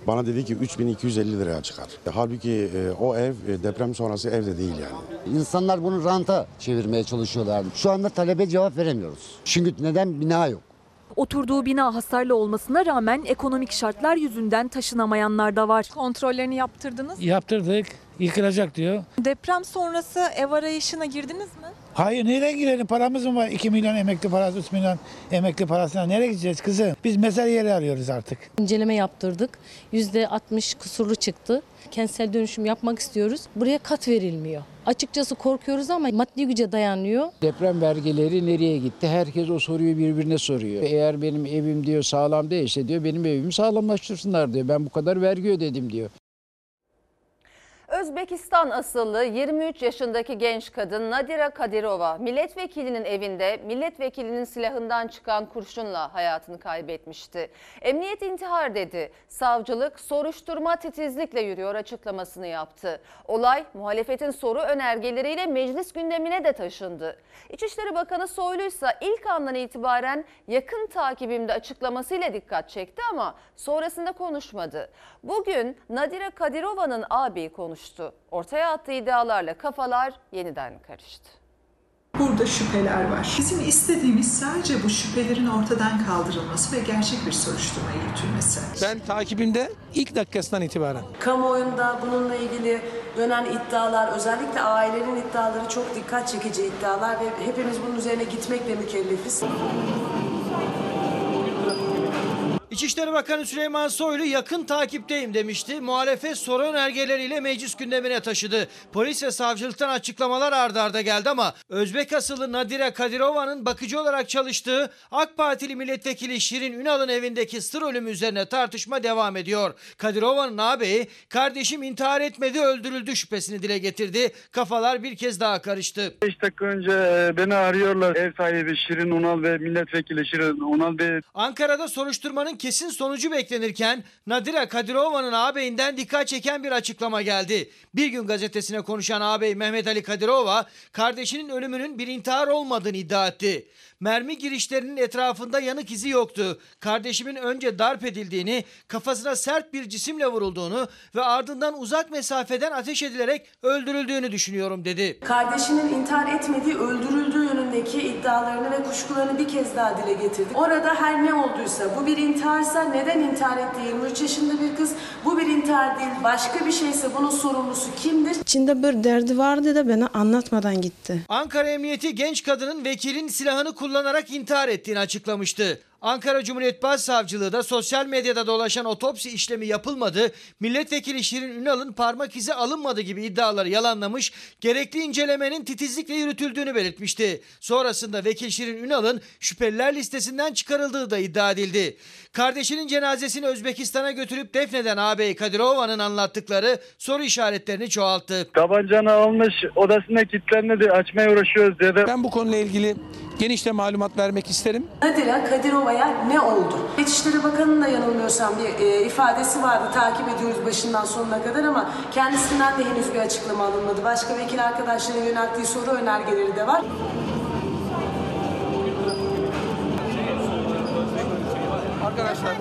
Bana dedi ki 3250 liraya çıkar. E, halbuki e, o ev e, deprem sonrası ev de değil yani. İnsanlar bunu ranta çevirmeye çalışıyorlar. Şu anda talebe cevap veremiyoruz. Çünkü neden bina yok? Oturduğu bina hasarlı olmasına rağmen ekonomik şartlar yüzünden taşınamayanlar da var. Kontrollerini yaptırdınız. Yaptırdık. Yıkılacak diyor. Deprem sonrası ev arayışına girdiniz mi? Hayır nereye girelim? Paramız mı var? 2 milyon emekli parası, 3 milyon emekli parasına nereye gideceğiz kızım? Biz mezar yeri arıyoruz artık. İnceleme yaptırdık. %60 kusurlu çıktı. Kentsel dönüşüm yapmak istiyoruz. Buraya kat verilmiyor. Açıkçası korkuyoruz ama maddi güce dayanıyor. Deprem vergileri nereye gitti? Herkes o soruyu birbirine soruyor. Eğer benim evim diyor sağlam değilse diyor benim evimi sağlamlaştırsınlar diyor. Ben bu kadar vergi ödedim diyor. Özbekistan asıllı 23 yaşındaki genç kadın Nadira Kadirova milletvekilinin evinde milletvekilinin silahından çıkan kurşunla hayatını kaybetmişti. Emniyet intihar dedi. Savcılık soruşturma titizlikle yürüyor açıklamasını yaptı. Olay muhalefetin soru önergeleriyle meclis gündemine de taşındı. İçişleri Bakanı Soylu ise ilk andan itibaren yakın takibimde açıklamasıyla dikkat çekti ama sonrasında konuşmadı. Bugün Nadira Kadirova'nın abi konuştu. Ortaya attığı iddialarla kafalar yeniden karıştı. Burada şüpheler var. Bizim istediğimiz sadece bu şüphelerin ortadan kaldırılması ve gerçek bir soruşturma yürütülmesi. Ben takibimde ilk dakikasından itibaren. Kamuoyunda bununla ilgili dönen iddialar, özellikle ailelerin iddiaları çok dikkat çekici iddialar ve hepimiz bunun üzerine gitmekle mükellefiz. İçişleri Bakanı Süleyman Soylu yakın takipteyim demişti. Muhalefet soru önergeleriyle meclis gündemine taşıdı. Polis ve savcılıktan açıklamalar ardarda arda geldi ama Özbek asıllı Nadire Kadirova'nın bakıcı olarak çalıştığı AK Partili milletvekili Şirin Ünal'ın evindeki sır ölümü üzerine tartışma devam ediyor. Kadirova'nın ağabeyi kardeşim intihar etmedi öldürüldü şüphesini dile getirdi. Kafalar bir kez daha karıştı. 5 dakika önce e, beni arıyorlar. Ev sahibi Şirin Unal ve milletvekili Şirin Unal Bey. Ankara'da soruşturmanın kesin sonucu beklenirken Nadira Kadirova'nın ağabeyinden dikkat çeken bir açıklama geldi. Bir gün gazetesine konuşan ağabey Mehmet Ali Kadirova kardeşinin ölümünün bir intihar olmadığını iddia etti. Mermi girişlerinin etrafında yanık izi yoktu. Kardeşimin önce darp edildiğini, kafasına sert bir cisimle vurulduğunu ve ardından uzak mesafeden ateş edilerek öldürüldüğünü düşünüyorum dedi. Kardeşinin intihar etmediği, öldürüldüğü yönündeki iddialarını ve kuşkularını bir kez daha dile getirdi. Orada her ne olduysa, bu bir intiharsa neden intihar etti 23 yaşında bir kız? Bu bir intihar değil, başka bir şeyse bunun sorumlusu kimdir? İçinde bir derdi vardı da bana anlatmadan gitti. Ankara Emniyeti genç kadının vekilin silahını kullanarak intihar ettiğini açıklamıştı. Ankara Cumhuriyet Başsavcılığı da sosyal medyada dolaşan otopsi işlemi yapılmadı, milletvekili Şirin Ünal'ın parmak izi alınmadı gibi iddiaları yalanlamış, gerekli incelemenin titizlikle yürütüldüğünü belirtmişti. Sonrasında vekil Şirin Ünal'ın şüpheliler listesinden çıkarıldığı da iddia edildi. Kardeşinin cenazesini Özbekistan'a götürüp defneden ağabey Kadirova'nın anlattıkları soru işaretlerini çoğalttı. Tabancanı almış odasında kilitlenmedi açmaya uğraşıyoruz dedi. Ben bu konuyla ilgili geniş de malumat vermek isterim. Nadira Kadirova'ya ne oldu? İçişleri Bakanı'nın da yanılmıyorsam bir e, ifadesi vardı. Takip ediyoruz başından sonuna kadar ama kendisinden de henüz bir açıklama alınmadı. Başka vekil arkadaşların yönelttiği soru önergeleri de var. Arkadaşlar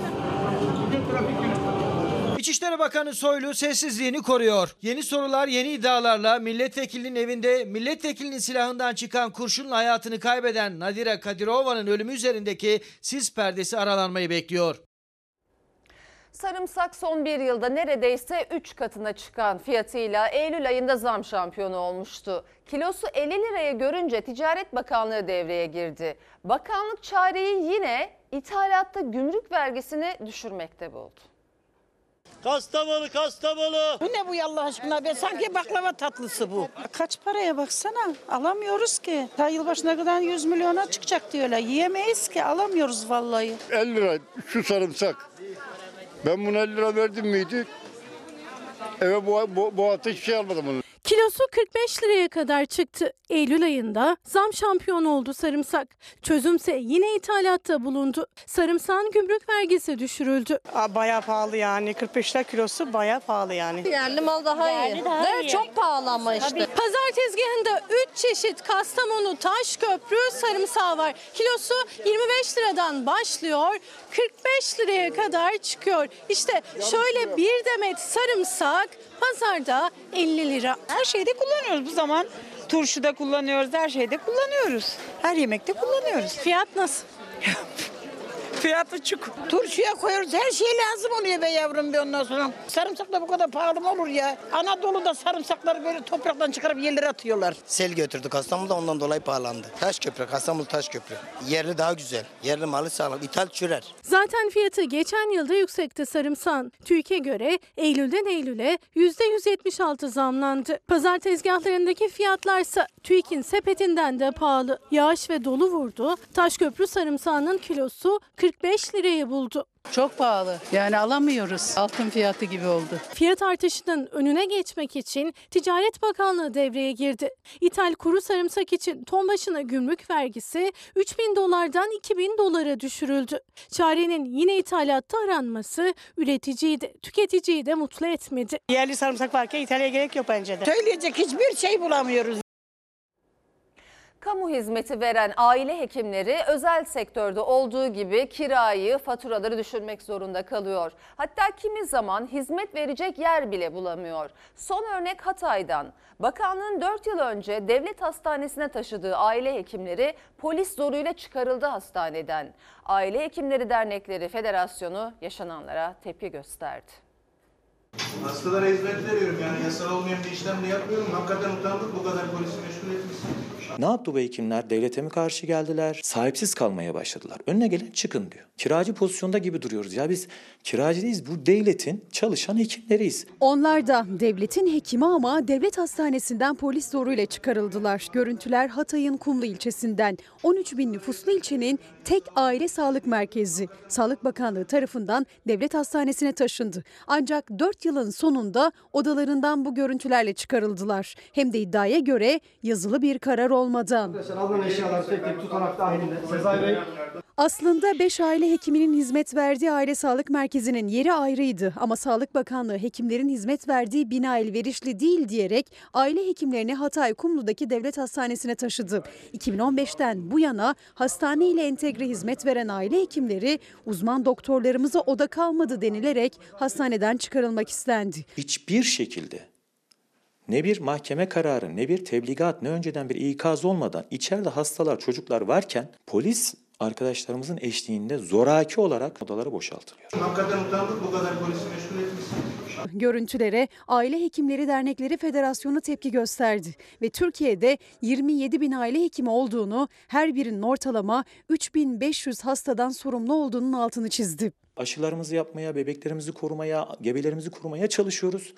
İçişleri Bakanı Soylu sessizliğini koruyor. Yeni sorular, yeni iddialarla milletvekilinin evinde milletvekilinin silahından çıkan kurşunla hayatını kaybeden Nadira Kadirova'nın ölümü üzerindeki sis perdesi aralanmayı bekliyor. Sarımsak son bir yılda neredeyse 3 katına çıkan fiyatıyla Eylül ayında zam şampiyonu olmuştu. Kilosu 50 liraya görünce Ticaret Bakanlığı devreye girdi. Bakanlık çareyi yine ithalatta gümrük vergisini düşürmekte buldu. Kastamonu, Kastamonu. Bu ne bu Allah aşkına be? Sanki baklava tatlısı bu. Kaç paraya baksana. Alamıyoruz ki. Ta yılbaşına kadar 100 milyona çıkacak diyorlar. Yiyemeyiz ki. Alamıyoruz vallahi. 50 lira şu sarımsak. Ben buna 50 lira verdim miydi? Eve bu, bu, bu hafta hiçbir şey almadım bunu. Kilosu 45 liraya kadar çıktı. Eylül ayında zam şampiyonu oldu sarımsak. Çözümse yine ithalatta bulundu. Sarımsağın gümrük vergisi düşürüldü. Bayağı pahalı yani. 45 lira kilosu bayağı pahalı yani. Yerli mal daha iyi. daha Değil iyi. Çok pahalı ama işte. Pazar tezgahında 3 çeşit Kastamonu Taşköprü sarımsağı var. Kilosu 25 liradan başlıyor, 45 liraya kadar çıkıyor. İşte şöyle bir demet sarımsak pazarda 50 lira. Her şeyde kullanıyoruz bu zaman. Turşuda kullanıyoruz, her şeyde kullanıyoruz. Her yemekte kullanıyoruz. Fiyat nasıl? Fiyat uçuk. Turşuya koyuyoruz. Her şey lazım oluyor be yavrum bir ondan sonra. Sarımsak da bu kadar pahalı mı olur ya? Anadolu'da sarımsakları böyle topraktan çıkarıp yerlere atıyorlar. Sel götürdü Kastamonu'da ondan dolayı pahalandı. Taşköprü, Kastamonu Taşköprü. Yerli daha güzel. Yerli malı sağlam. İthal çürer. Zaten fiyatı geçen yılda yüksekti sarımsağın. TÜİK'e göre Eylül'den Eylül'e %176 zamlandı. Pazar tezgahlarındaki fiyatlarsa TÜİK'in sepetinden de pahalı. Yağış ve dolu vurdu. Taşköprü sarımsağının kilosu 45 liraya buldu. Çok pahalı. Yani alamıyoruz. Altın fiyatı gibi oldu. Fiyat artışının önüne geçmek için Ticaret Bakanlığı devreye girdi. İthal kuru sarımsak için ton başına gümrük vergisi 3000 dolardan 2000 dolara düşürüldü. Çarenin yine ithalatta aranması üreticiyi de tüketiciyi de mutlu etmedi. Yerli sarımsak varken İtalya'ya gerek yok bence de. Söyleyecek hiçbir şey bulamıyoruz. Kamu hizmeti veren aile hekimleri özel sektörde olduğu gibi kirayı, faturaları düşürmek zorunda kalıyor. Hatta kimi zaman hizmet verecek yer bile bulamıyor. Son örnek Hatay'dan. Bakanlığın 4 yıl önce devlet hastanesine taşıdığı aile hekimleri polis zoruyla çıkarıldı hastaneden. Aile Hekimleri Dernekleri Federasyonu yaşananlara tepki gösterdi. Hastalara hizmet veriyorum yani yasal olmayan bir işlem de yapmıyorum. Hakikaten utandık bu kadar polisi meşgul etmişsin. Ne yaptı bu hekimler? Devlete mi karşı geldiler? Sahipsiz kalmaya başladılar. Önüne gelen çıkın diyor. Kiracı pozisyonda gibi duruyoruz. Ya biz kiracı değiliz. Bu devletin çalışan hekimleriyiz. Onlar da devletin hekimi ama devlet hastanesinden polis zoruyla çıkarıldılar. Görüntüler Hatay'ın Kumlu ilçesinden 13 bin nüfuslu ilçenin tek aile sağlık merkezi. Sağlık Bakanlığı tarafından devlet hastanesine taşındı. Ancak 4 yılın sonunda odalarından bu görüntülerle çıkarıldılar. Hem de iddiaya göre yazılı bir karar olmadan. Aslında 5 aile hekiminin hizmet verdiği aile sağlık merkezinin yeri ayrıydı ama Sağlık Bakanlığı hekimlerin hizmet verdiği bina elverişli değil diyerek aile hekimlerini Hatay Kumlu'daki devlet hastanesine taşıdı. 2015'ten bu yana hastane ile entegre hizmet veren aile hekimleri uzman doktorlarımıza oda kalmadı denilerek hastaneden çıkarılmak istendi. Hiçbir şekilde ne bir mahkeme kararı, ne bir tebligat, ne önceden bir ikaz olmadan içeride hastalar, çocuklar varken polis arkadaşlarımızın eşliğinde zoraki olarak odaları boşaltılıyor. Hakikaten utandık bu kadar polisi meşgul etmişsin. Görüntülere Aile Hekimleri Dernekleri Federasyonu tepki gösterdi ve Türkiye'de 27 bin aile hekimi olduğunu, her birinin ortalama 3500 hastadan sorumlu olduğunun altını çizdi. Aşılarımızı yapmaya, bebeklerimizi korumaya, gebelerimizi korumaya çalışıyoruz.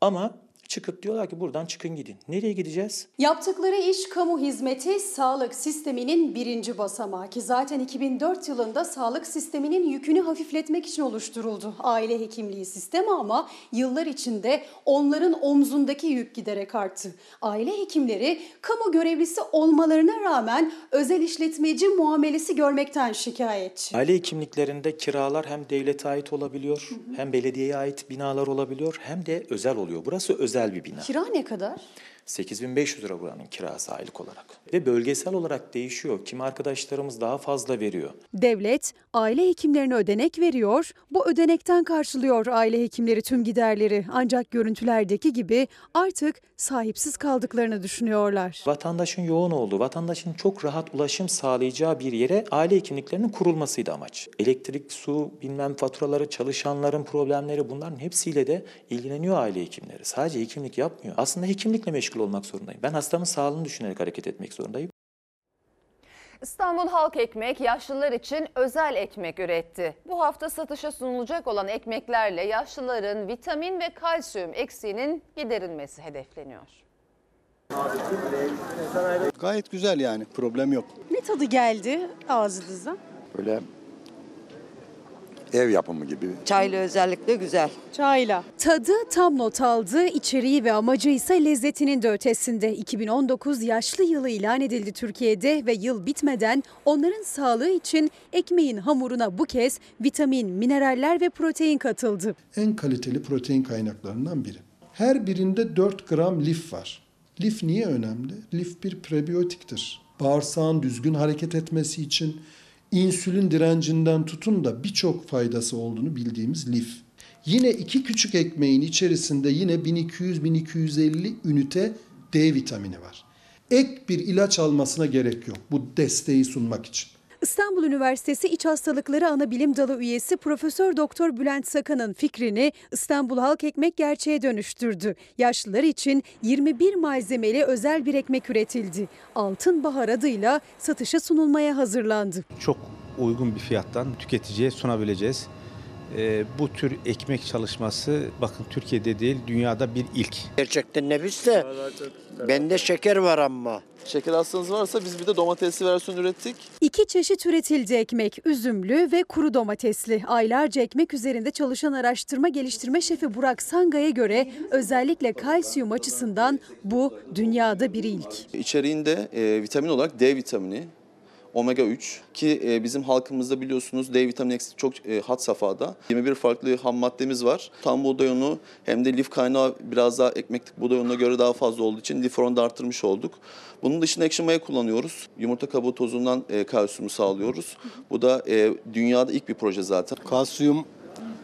Ama çıkıp diyorlar ki buradan çıkın gidin. Nereye gideceğiz? Yaptıkları iş kamu hizmeti sağlık sisteminin birinci basamağı ki zaten 2004 yılında sağlık sisteminin yükünü hafifletmek için oluşturuldu aile hekimliği sistemi ama yıllar içinde onların omzundaki yük giderek arttı. Aile hekimleri kamu görevlisi olmalarına rağmen özel işletmeci muamelesi görmekten şikayetçi. Aile hekimliklerinde kiralar hem devlete ait olabiliyor, hem belediyeye ait binalar olabiliyor, hem de özel oluyor. Burası özel bir bina. Kira ne kadar? 8500 lira buranın kirası aylık olarak. Ve bölgesel olarak değişiyor. Kimi arkadaşlarımız daha fazla veriyor. Devlet aile hekimlerine ödenek veriyor. Bu ödenekten karşılıyor aile hekimleri tüm giderleri. Ancak görüntülerdeki gibi artık sahipsiz kaldıklarını düşünüyorlar. Vatandaşın yoğun olduğu, vatandaşın çok rahat ulaşım sağlayacağı bir yere aile hekimliklerinin kurulmasıydı amaç. Elektrik, su, bilmem faturaları, çalışanların problemleri bunların hepsiyle de ilgileniyor aile hekimleri. Sadece hekimlik yapmıyor. Aslında hekimlikle meşgul olmak zorundayım. Ben hastamın sağlığını düşünerek hareket etmek zorundayım. İstanbul Halk Ekmek yaşlılar için özel ekmek üretti. Bu hafta satışa sunulacak olan ekmeklerle yaşlıların vitamin ve kalsiyum eksiğinin giderilmesi hedefleniyor. Gayet güzel yani problem yok. Ne tadı geldi ağzınıza? Böyle ev yapımı gibi. Çayla özellikle güzel. Çayla. Tadı tam not aldı, içeriği ve amacı ise lezzetinin de ötesinde. 2019 yaşlı yılı ilan edildi Türkiye'de ve yıl bitmeden onların sağlığı için ekmeğin hamuruna bu kez vitamin, mineraller ve protein katıldı. En kaliteli protein kaynaklarından biri. Her birinde 4 gram lif var. Lif niye önemli? Lif bir prebiyotiktir. Bağırsağın düzgün hareket etmesi için insülin direncinden tutun da birçok faydası olduğunu bildiğimiz lif. Yine iki küçük ekmeğin içerisinde yine 1200-1250 ünite D vitamini var. Ek bir ilaç almasına gerek yok bu desteği sunmak için. İstanbul Üniversitesi İç Hastalıkları Anabilim Dalı üyesi Profesör Doktor Bülent Sakan'ın fikrini İstanbul Halk Ekmek gerçeğe dönüştürdü. Yaşlılar için 21 malzemeli özel bir ekmek üretildi. Altın Bahar adıyla satışa sunulmaya hazırlandı. Çok uygun bir fiyattan tüketiciye sunabileceğiz e, bu tür ekmek çalışması bakın Türkiye'de değil dünyada bir ilk. Gerçekten nefis de bende şeker var ama. Şeker hastanız varsa biz bir de domatesli versiyon ürettik. İki çeşit üretildi ekmek, üzümlü ve kuru domatesli. Aylarca ekmek üzerinde çalışan araştırma geliştirme şefi Burak Sanga'ya göre özellikle kalsiyum açısından bu dünyada bir ilk. İçeriğinde e, vitamin olarak D vitamini, omega 3 ki e, bizim halkımızda biliyorsunuz D vitamini eksik çok e, had safhada. 21 farklı ham maddemiz var. Tam buğday hem de lif kaynağı biraz daha ekmeklik buğday göre daha fazla olduğu için lif oranını da arttırmış olduk. Bunun dışında ekşi maya kullanıyoruz. Yumurta kabuğu tozundan e, kalsiyumu sağlıyoruz. Bu da e, dünyada ilk bir proje zaten. Kalsiyum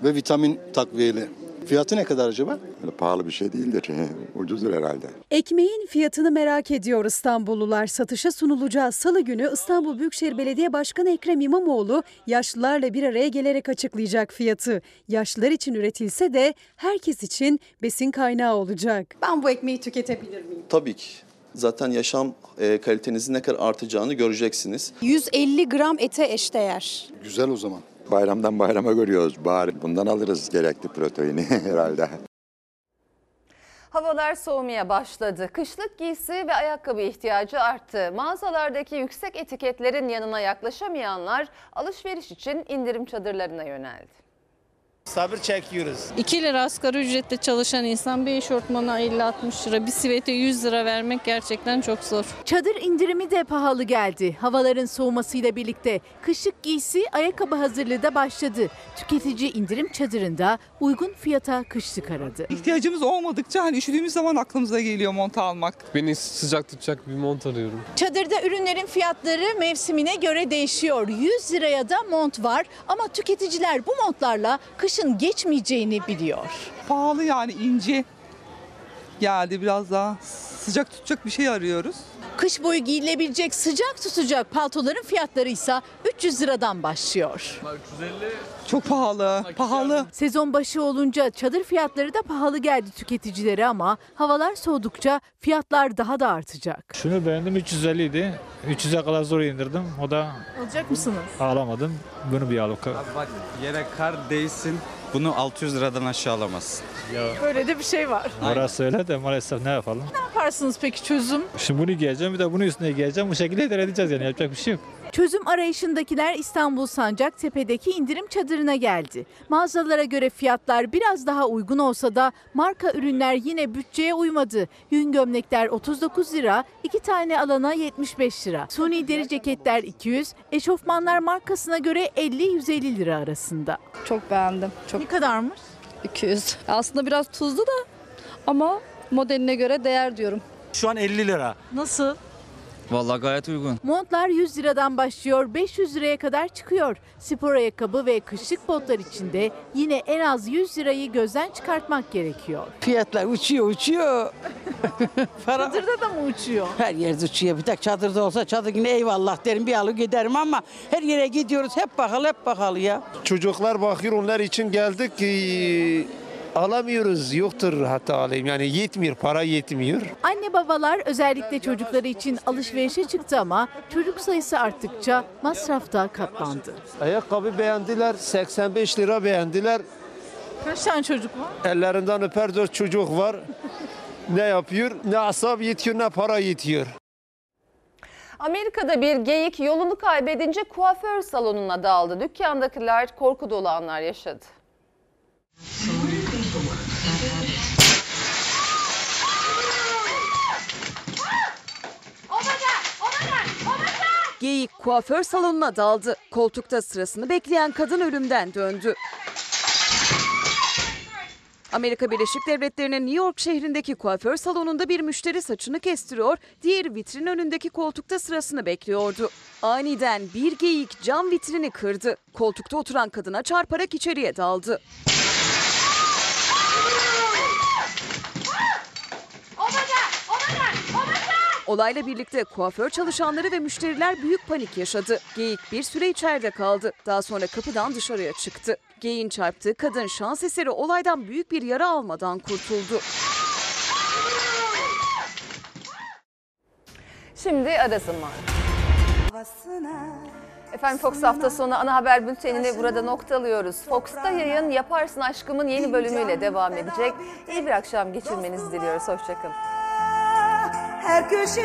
ve vitamin takviyeli. Fiyatı ne kadar acaba? Öyle pahalı bir şey değildir. Ucuzdur herhalde. Ekmeğin fiyatını merak ediyor İstanbullular. Satışa sunulacağı salı günü İstanbul Büyükşehir Belediye Başkanı Ekrem İmamoğlu yaşlılarla bir araya gelerek açıklayacak fiyatı. Yaşlılar için üretilse de herkes için besin kaynağı olacak. Ben bu ekmeği tüketebilir miyim? Tabii ki. Zaten yaşam e, kalitenizin ne kadar artacağını göreceksiniz. 150 gram ete eşdeğer. Güzel o zaman. Bayramdan bayrama görüyoruz. Bari bundan alırız gerekli proteini herhalde. Havalar soğumaya başladı. Kışlık giysi ve ayakkabı ihtiyacı arttı. Mağazalardaki yüksek etiketlerin yanına yaklaşamayanlar alışveriş için indirim çadırlarına yöneldi. Sabır çekiyoruz. 2 lira asgari ücretle çalışan insan bir eşortmana 50-60 lira, bir sivete 100 lira vermek gerçekten çok zor. Çadır indirimi de pahalı geldi. Havaların soğumasıyla birlikte kışlık giysi, ayakkabı hazırlığı da başladı. Tüketici indirim çadırında uygun fiyata kışlık aradı. İhtiyacımız olmadıkça hani üşüdüğümüz zaman aklımıza geliyor mont almak. Beni sıcak tutacak bir mont arıyorum. Çadırda ürünlerin fiyatları mevsimine göre değişiyor. 100 liraya da mont var ama tüketiciler bu montlarla kışın geçmeyeceğini biliyor. Pahalı yani ince geldi biraz daha sıcak tutacak bir şey arıyoruz. Kış boyu giyilebilecek sıcak tutacak paltoların fiyatları ise 300 liradan başlıyor. 350. Çok pahalı, pahalı. Sezon başı olunca çadır fiyatları da pahalı geldi tüketicilere ama havalar soğudukça fiyatlar daha da artacak. Şunu beğendim 350 idi. 300'e kadar zor indirdim. O da Alacak mısınız? alamadım. Bunu bir alıp. Bak yere kar değsin bunu 600 liradan aşağı alamazsın. Ya Böyle de bir şey var. orası öyle de maalesef ne yapalım. Ne yaparsınız peki çözüm? Şimdi bunu giyeceğim bir de bunun üstüne giyeceğim. Bu şekilde idare edeceğiz yani yapacak bir şey yok. Çözüm arayışındakiler İstanbul Sancaktepe'deki indirim çadırına geldi. Mağazalara göre fiyatlar biraz daha uygun olsa da marka ürünler yine bütçeye uymadı. Yün gömlekler 39 lira, iki tane alana 75 lira. Suni deri ceketler 200, eşofmanlar markasına göre 50-150 lira arasında. Çok beğendim. Çok... Ne kadarmış? 200. Aslında biraz tuzlu da ama modeline göre değer diyorum. Şu an 50 lira. Nasıl? Vallahi gayet uygun. Montlar 100 liradan başlıyor, 500 liraya kadar çıkıyor. Spor ayakkabı ve kışlık botlar için de yine en az 100 lirayı gözden çıkartmak gerekiyor. Fiyatlar uçuyor uçuyor. Para Çadırda da mı uçuyor? her yerde uçuyor. Bir tek çadırda olsa çadır yine eyvallah derim bir alıp giderim ama her yere gidiyoruz hep pahalı hep pahalı ya. Çocuklar bakıyor onlar için geldik ki alamıyoruz. Yoktur hatta alayım. Yani yetmiyor, para yetmiyor. Anne babalar özellikle çocukları için alışverişe çıktı ama çocuk sayısı arttıkça masraf da katlandı. Ayakkabı beğendiler, 85 lira beğendiler. Kaç tane çocuk var? Ellerinden öper dört çocuk var. ne yapıyor? Ne asap yetiyor ne para yetiyor. Amerika'da bir geyik yolunu kaybedince kuaför salonuna daldı. Dükkandakiler korku dolu anlar yaşadı. Geyik kuaför salonuna daldı. Koltukta sırasını bekleyen kadın ölümden döndü. Amerika Birleşik Devletleri'nin New York şehrindeki kuaför salonunda bir müşteri saçını kestiriyor, diğeri vitrin önündeki koltukta sırasını bekliyordu. Aniden bir geyik cam vitrini kırdı. Koltukta oturan kadına çarparak içeriye daldı. Olayla birlikte kuaför çalışanları ve müşteriler büyük panik yaşadı. Geyik bir süre içeride kaldı. Daha sonra kapıdan dışarıya çıktı. Geyiğin çarptığı kadın şans eseri olaydan büyük bir yara almadan kurtuldu. Şimdi ara zamanı. Havasına, Efendim Fox hafta sonu ana haber bültenini burada noktalıyoruz. Fox'ta yayın Yaparsın Aşkım'ın yeni bölümüyle devam edecek. İyi bir akşam geçirmenizi diliyoruz. Hoşçakalın. Her köşesi